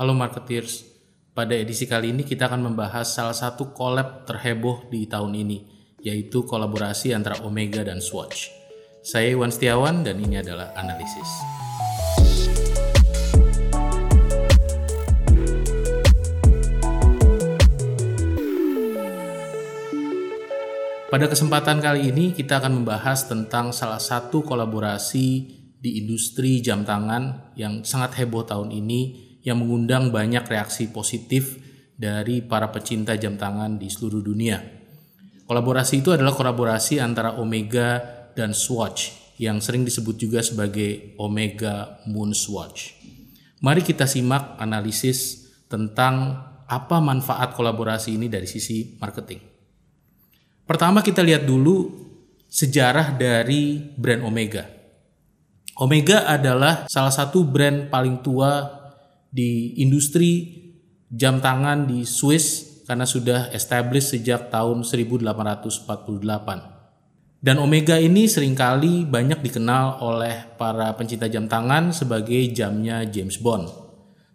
Halo marketeers, pada edisi kali ini kita akan membahas salah satu collab terheboh di tahun ini, yaitu kolaborasi antara Omega dan Swatch. Saya Iwan Setiawan dan ini adalah analisis. Pada kesempatan kali ini kita akan membahas tentang salah satu kolaborasi di industri jam tangan yang sangat heboh tahun ini yang mengundang banyak reaksi positif dari para pecinta jam tangan di seluruh dunia. Kolaborasi itu adalah kolaborasi antara Omega dan Swatch yang sering disebut juga sebagai Omega Moon Swatch. Mari kita simak analisis tentang apa manfaat kolaborasi ini dari sisi marketing. Pertama kita lihat dulu sejarah dari brand Omega. Omega adalah salah satu brand paling tua di industri jam tangan di Swiss karena sudah established sejak tahun 1848. Dan Omega ini sering kali banyak dikenal oleh para pencinta jam tangan sebagai jamnya James Bond.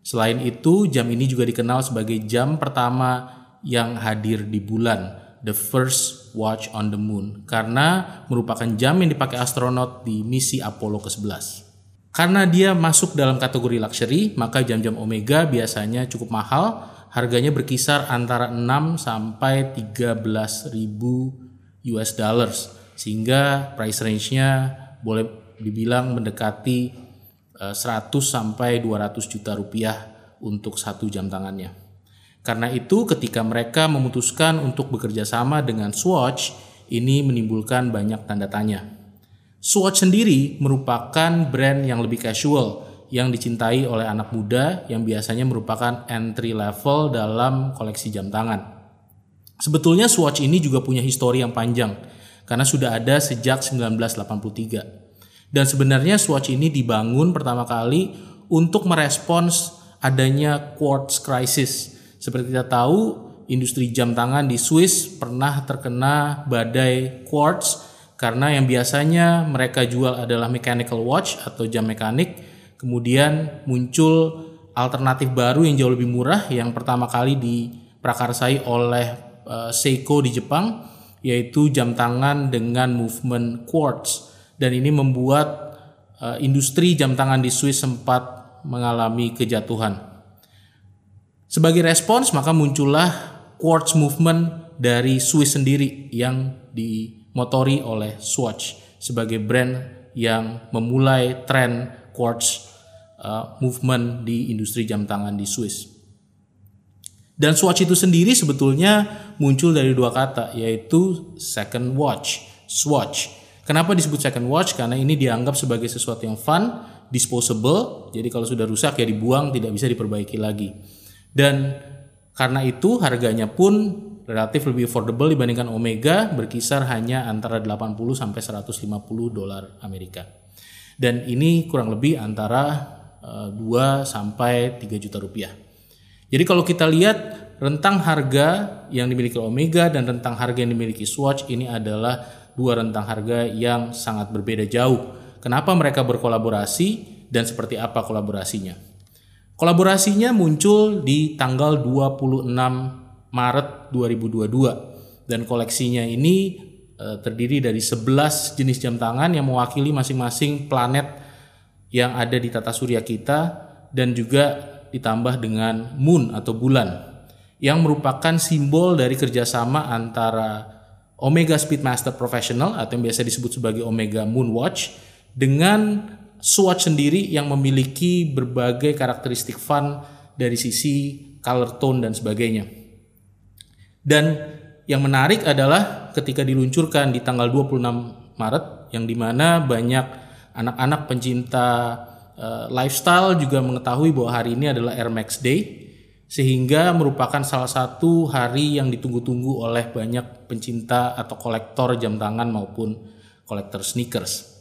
Selain itu, jam ini juga dikenal sebagai jam pertama yang hadir di bulan, the first watch on the moon, karena merupakan jam yang dipakai astronot di misi Apollo ke-11. Karena dia masuk dalam kategori luxury, maka jam-jam Omega biasanya cukup mahal, harganya berkisar antara 6 sampai 13 ribu US dollars, sehingga price range-nya boleh dibilang mendekati 100 eh, sampai 200 juta rupiah untuk satu jam tangannya. Karena itu ketika mereka memutuskan untuk bekerja sama dengan Swatch, ini menimbulkan banyak tanda tanya. Swatch sendiri merupakan brand yang lebih casual yang dicintai oleh anak muda yang biasanya merupakan entry level dalam koleksi jam tangan. Sebetulnya Swatch ini juga punya histori yang panjang karena sudah ada sejak 1983. Dan sebenarnya Swatch ini dibangun pertama kali untuk merespons adanya quartz crisis. Seperti kita tahu, industri jam tangan di Swiss pernah terkena badai quartz karena yang biasanya mereka jual adalah mechanical watch atau jam mekanik, kemudian muncul alternatif baru yang jauh lebih murah yang pertama kali diprakarsai oleh uh, Seiko di Jepang yaitu jam tangan dengan movement quartz dan ini membuat uh, industri jam tangan di Swiss sempat mengalami kejatuhan. Sebagai respons maka muncullah quartz movement dari Swiss sendiri yang di motori oleh Swatch sebagai brand yang memulai tren quartz uh, movement di industri jam tangan di Swiss. Dan Swatch itu sendiri sebetulnya muncul dari dua kata yaitu second watch, Swatch. Kenapa disebut second watch? Karena ini dianggap sebagai sesuatu yang fun, disposable. Jadi kalau sudah rusak ya dibuang, tidak bisa diperbaiki lagi. Dan karena itu harganya pun relatif lebih affordable dibandingkan Omega berkisar hanya antara 80 sampai 150 dolar Amerika. Dan ini kurang lebih antara uh, eh, 2 sampai 3 juta rupiah. Jadi kalau kita lihat rentang harga yang dimiliki Omega dan rentang harga yang dimiliki Swatch ini adalah dua rentang harga yang sangat berbeda jauh. Kenapa mereka berkolaborasi dan seperti apa kolaborasinya? Kolaborasinya muncul di tanggal 26 Maret 2022 dan koleksinya ini e, terdiri dari 11 jenis jam tangan yang mewakili masing-masing planet yang ada di tata surya kita dan juga ditambah dengan moon atau bulan yang merupakan simbol dari kerjasama antara Omega Speedmaster Professional atau yang biasa disebut sebagai Omega Moon Watch dengan Swatch sendiri yang memiliki berbagai karakteristik fun dari sisi color tone dan sebagainya. Dan yang menarik adalah ketika diluncurkan di tanggal 26 Maret yang di mana banyak anak-anak pencinta uh, lifestyle juga mengetahui bahwa hari ini adalah Air Max Day sehingga merupakan salah satu hari yang ditunggu-tunggu oleh banyak pencinta atau kolektor jam tangan maupun kolektor sneakers.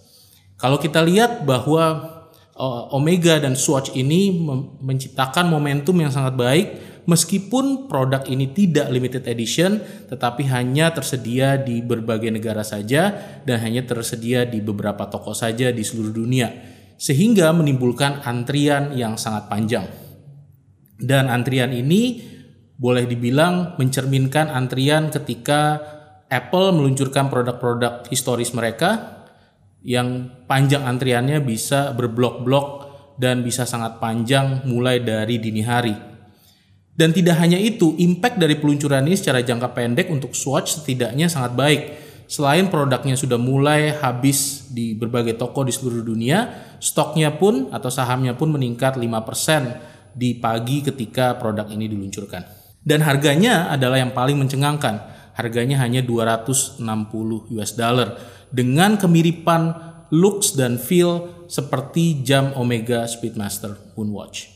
Kalau kita lihat bahwa uh, Omega dan Swatch ini menciptakan momentum yang sangat baik meskipun produk ini tidak limited edition tetapi hanya tersedia di berbagai negara saja dan hanya tersedia di beberapa toko saja di seluruh dunia sehingga menimbulkan antrian yang sangat panjang. Dan antrian ini boleh dibilang mencerminkan antrian ketika Apple meluncurkan produk-produk historis mereka yang panjang antriannya bisa berblok-blok dan bisa sangat panjang mulai dari dini hari. Dan tidak hanya itu, impact dari peluncuran ini secara jangka pendek untuk Swatch setidaknya sangat baik. Selain produknya sudah mulai habis di berbagai toko di seluruh dunia, stoknya pun atau sahamnya pun meningkat 5% di pagi ketika produk ini diluncurkan. Dan harganya adalah yang paling mencengangkan. Harganya hanya 260 US dollar dengan kemiripan looks dan feel seperti jam Omega Speedmaster Moonwatch.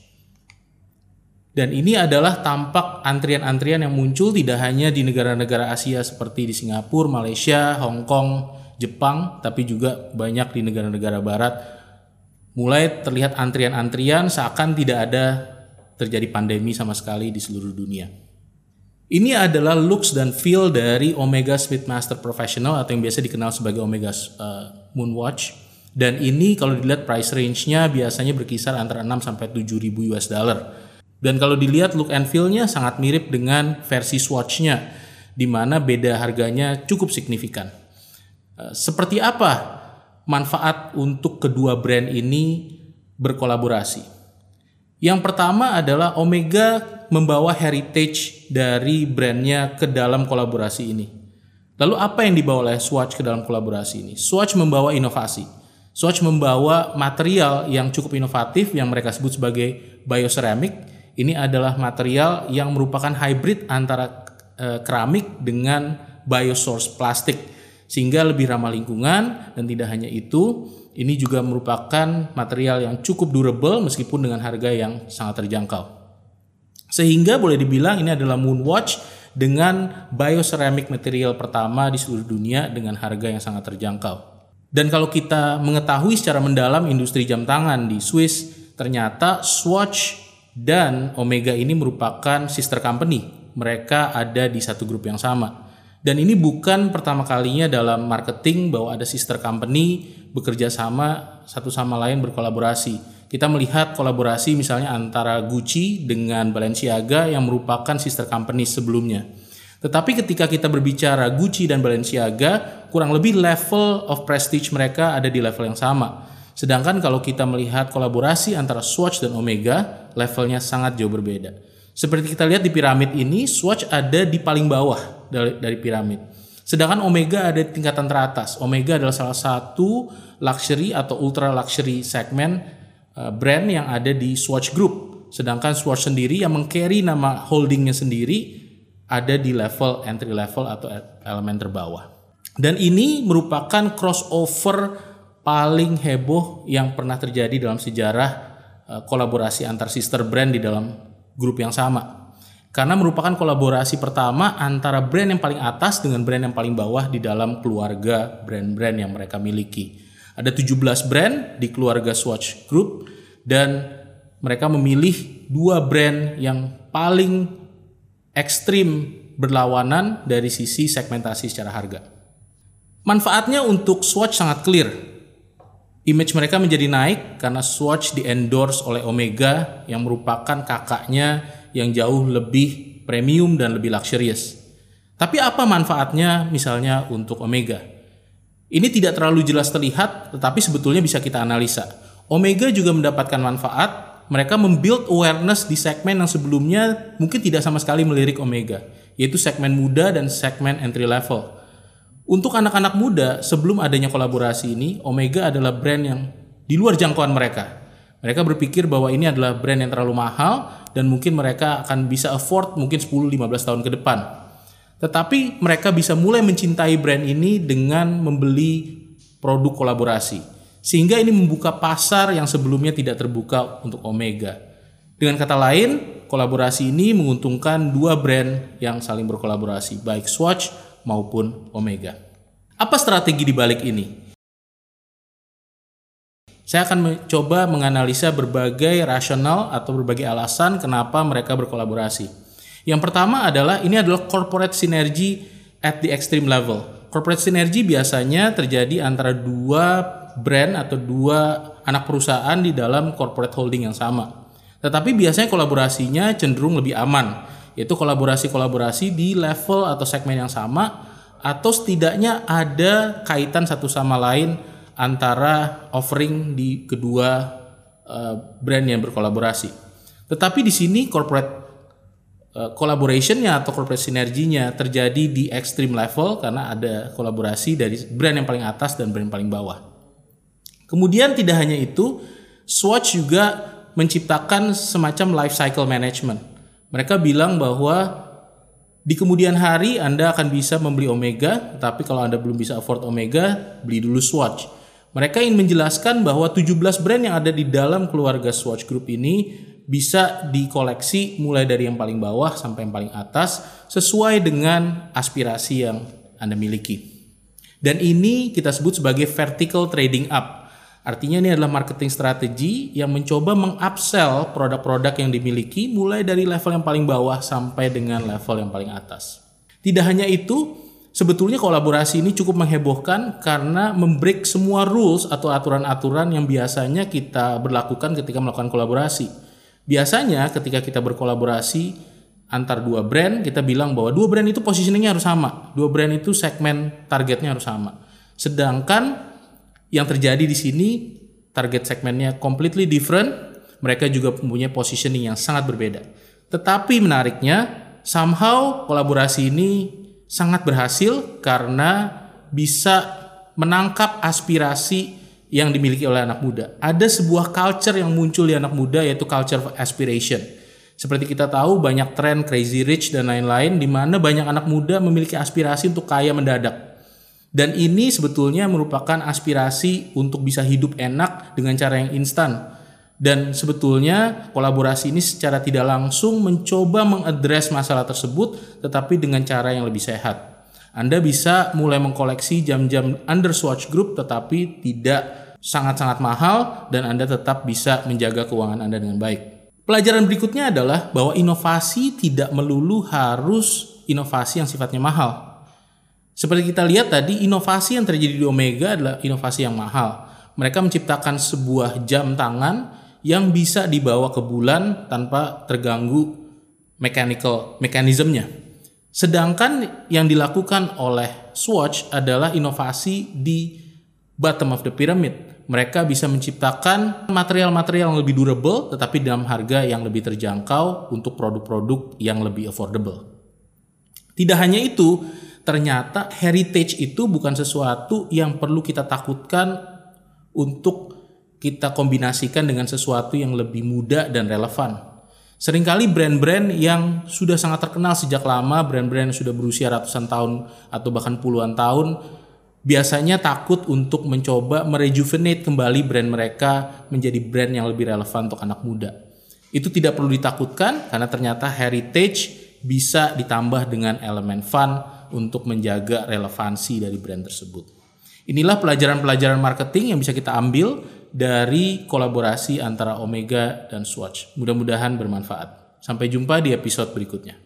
Dan ini adalah tampak antrian-antrian yang muncul tidak hanya di negara-negara Asia seperti di Singapura, Malaysia, Hong Kong, Jepang, tapi juga banyak di negara-negara barat. Mulai terlihat antrian-antrian seakan tidak ada terjadi pandemi sama sekali di seluruh dunia. Ini adalah looks dan feel dari Omega Speedmaster Professional atau yang biasa dikenal sebagai Omega uh, Moonwatch. Dan ini kalau dilihat price range-nya biasanya berkisar antara 6 sampai 7 ribu US dollar. Dan kalau dilihat look and feel-nya sangat mirip dengan versi Swatch-nya, di mana beda harganya cukup signifikan. Eh, seperti apa manfaat untuk kedua brand ini berkolaborasi? Yang pertama adalah Omega membawa heritage dari brandnya ke dalam kolaborasi ini. Lalu apa yang dibawa oleh Swatch ke dalam kolaborasi ini? Swatch membawa inovasi. Swatch membawa material yang cukup inovatif yang mereka sebut sebagai bioceramic ini adalah material yang merupakan hybrid antara e, keramik dengan biosource plastik sehingga lebih ramah lingkungan dan tidak hanya itu ini juga merupakan material yang cukup durable meskipun dengan harga yang sangat terjangkau. Sehingga boleh dibilang ini adalah Moonwatch dengan bioceramic material pertama di seluruh dunia dengan harga yang sangat terjangkau. Dan kalau kita mengetahui secara mendalam industri jam tangan di Swiss, ternyata Swatch dan Omega ini merupakan sister company. Mereka ada di satu grup yang sama. Dan ini bukan pertama kalinya dalam marketing bahwa ada sister company bekerja sama satu sama lain berkolaborasi. Kita melihat kolaborasi misalnya antara Gucci dengan Balenciaga yang merupakan sister company sebelumnya. Tetapi ketika kita berbicara Gucci dan Balenciaga, kurang lebih level of prestige mereka ada di level yang sama. Sedangkan kalau kita melihat kolaborasi antara Swatch dan Omega, levelnya sangat jauh berbeda. Seperti kita lihat di piramid ini, Swatch ada di paling bawah dari, dari piramid. Sedangkan Omega ada di tingkatan teratas. Omega adalah salah satu luxury atau ultra luxury segmen brand yang ada di Swatch Group. Sedangkan Swatch sendiri yang mengcarry nama holdingnya sendiri ada di level entry level atau elemen terbawah. Dan ini merupakan crossover paling heboh yang pernah terjadi dalam sejarah uh, kolaborasi antar sister brand di dalam grup yang sama. Karena merupakan kolaborasi pertama antara brand yang paling atas dengan brand yang paling bawah di dalam keluarga brand-brand yang mereka miliki. Ada 17 brand di keluarga Swatch Group dan mereka memilih dua brand yang paling ekstrim berlawanan dari sisi segmentasi secara harga. Manfaatnya untuk Swatch sangat clear Image mereka menjadi naik karena Swatch di endorse oleh Omega yang merupakan kakaknya yang jauh lebih premium dan lebih luxurious. Tapi apa manfaatnya misalnya untuk Omega? Ini tidak terlalu jelas terlihat, tetapi sebetulnya bisa kita analisa. Omega juga mendapatkan manfaat, mereka membuild awareness di segmen yang sebelumnya mungkin tidak sama sekali melirik Omega, yaitu segmen muda dan segmen entry level. Untuk anak-anak muda, sebelum adanya kolaborasi ini, Omega adalah brand yang di luar jangkauan mereka. Mereka berpikir bahwa ini adalah brand yang terlalu mahal dan mungkin mereka akan bisa afford mungkin 10-15 tahun ke depan. Tetapi mereka bisa mulai mencintai brand ini dengan membeli produk kolaborasi. Sehingga ini membuka pasar yang sebelumnya tidak terbuka untuk Omega. Dengan kata lain, kolaborasi ini menguntungkan dua brand yang saling berkolaborasi, baik Swatch maupun omega. Apa strategi di balik ini? Saya akan mencoba menganalisa berbagai rasional atau berbagai alasan kenapa mereka berkolaborasi. Yang pertama adalah ini adalah corporate synergy at the extreme level. Corporate synergy biasanya terjadi antara dua brand atau dua anak perusahaan di dalam corporate holding yang sama. Tetapi biasanya kolaborasinya cenderung lebih aman, yaitu kolaborasi-kolaborasi di level atau segmen yang sama atau setidaknya ada kaitan satu sama lain antara offering di kedua uh, brand yang berkolaborasi. Tetapi di sini corporate collaborationnya atau corporate sinerginya terjadi di extreme level karena ada kolaborasi dari brand yang paling atas dan brand yang paling bawah. Kemudian tidak hanya itu, Swatch juga menciptakan semacam life cycle management. Mereka bilang bahwa di kemudian hari Anda akan bisa membeli Omega, tapi kalau Anda belum bisa afford Omega, beli dulu Swatch. Mereka ingin menjelaskan bahwa 17 brand yang ada di dalam keluarga Swatch Group ini bisa dikoleksi mulai dari yang paling bawah sampai yang paling atas sesuai dengan aspirasi yang Anda miliki. Dan ini kita sebut sebagai vertical trading up Artinya ini adalah marketing strategi yang mencoba mengupsell produk-produk yang dimiliki mulai dari level yang paling bawah sampai dengan level yang paling atas. Tidak hanya itu, sebetulnya kolaborasi ini cukup menghebohkan karena membreak semua rules atau aturan-aturan yang biasanya kita berlakukan ketika melakukan kolaborasi. Biasanya ketika kita berkolaborasi antar dua brand, kita bilang bahwa dua brand itu positioningnya harus sama, dua brand itu segmen targetnya harus sama. Sedangkan yang terjadi di sini target segmennya completely different, mereka juga mempunyai positioning yang sangat berbeda. Tetapi menariknya, somehow kolaborasi ini sangat berhasil karena bisa menangkap aspirasi yang dimiliki oleh anak muda. Ada sebuah culture yang muncul di anak muda yaitu culture of aspiration. Seperti kita tahu banyak tren crazy rich dan lain-lain di mana banyak anak muda memiliki aspirasi untuk kaya mendadak. Dan ini sebetulnya merupakan aspirasi untuk bisa hidup enak dengan cara yang instan. Dan sebetulnya kolaborasi ini secara tidak langsung mencoba mengadres masalah tersebut tetapi dengan cara yang lebih sehat. Anda bisa mulai mengkoleksi jam-jam under Swatch Group tetapi tidak sangat-sangat mahal dan Anda tetap bisa menjaga keuangan Anda dengan baik. Pelajaran berikutnya adalah bahwa inovasi tidak melulu harus inovasi yang sifatnya mahal. Seperti kita lihat tadi, inovasi yang terjadi di Omega adalah inovasi yang mahal. Mereka menciptakan sebuah jam tangan yang bisa dibawa ke bulan tanpa terganggu mechanical mekanismenya. Sedangkan yang dilakukan oleh Swatch adalah inovasi di bottom of the pyramid. Mereka bisa menciptakan material-material yang lebih durable tetapi dalam harga yang lebih terjangkau untuk produk-produk yang lebih affordable. Tidak hanya itu, ternyata heritage itu bukan sesuatu yang perlu kita takutkan untuk kita kombinasikan dengan sesuatu yang lebih muda dan relevan. Seringkali brand-brand yang sudah sangat terkenal sejak lama, brand-brand yang sudah berusia ratusan tahun atau bahkan puluhan tahun, biasanya takut untuk mencoba merejuvenate kembali brand mereka menjadi brand yang lebih relevan untuk anak muda. Itu tidak perlu ditakutkan karena ternyata heritage bisa ditambah dengan elemen fun, untuk menjaga relevansi dari brand tersebut. Inilah pelajaran-pelajaran marketing yang bisa kita ambil dari kolaborasi antara Omega dan Swatch. Mudah-mudahan bermanfaat. Sampai jumpa di episode berikutnya.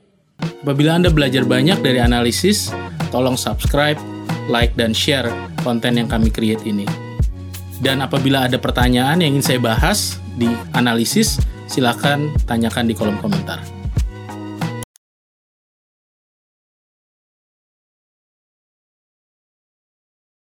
Apabila Anda belajar banyak dari analisis, tolong subscribe, like, dan share konten yang kami create ini. Dan apabila ada pertanyaan yang ingin saya bahas di analisis, silakan tanyakan di kolom komentar.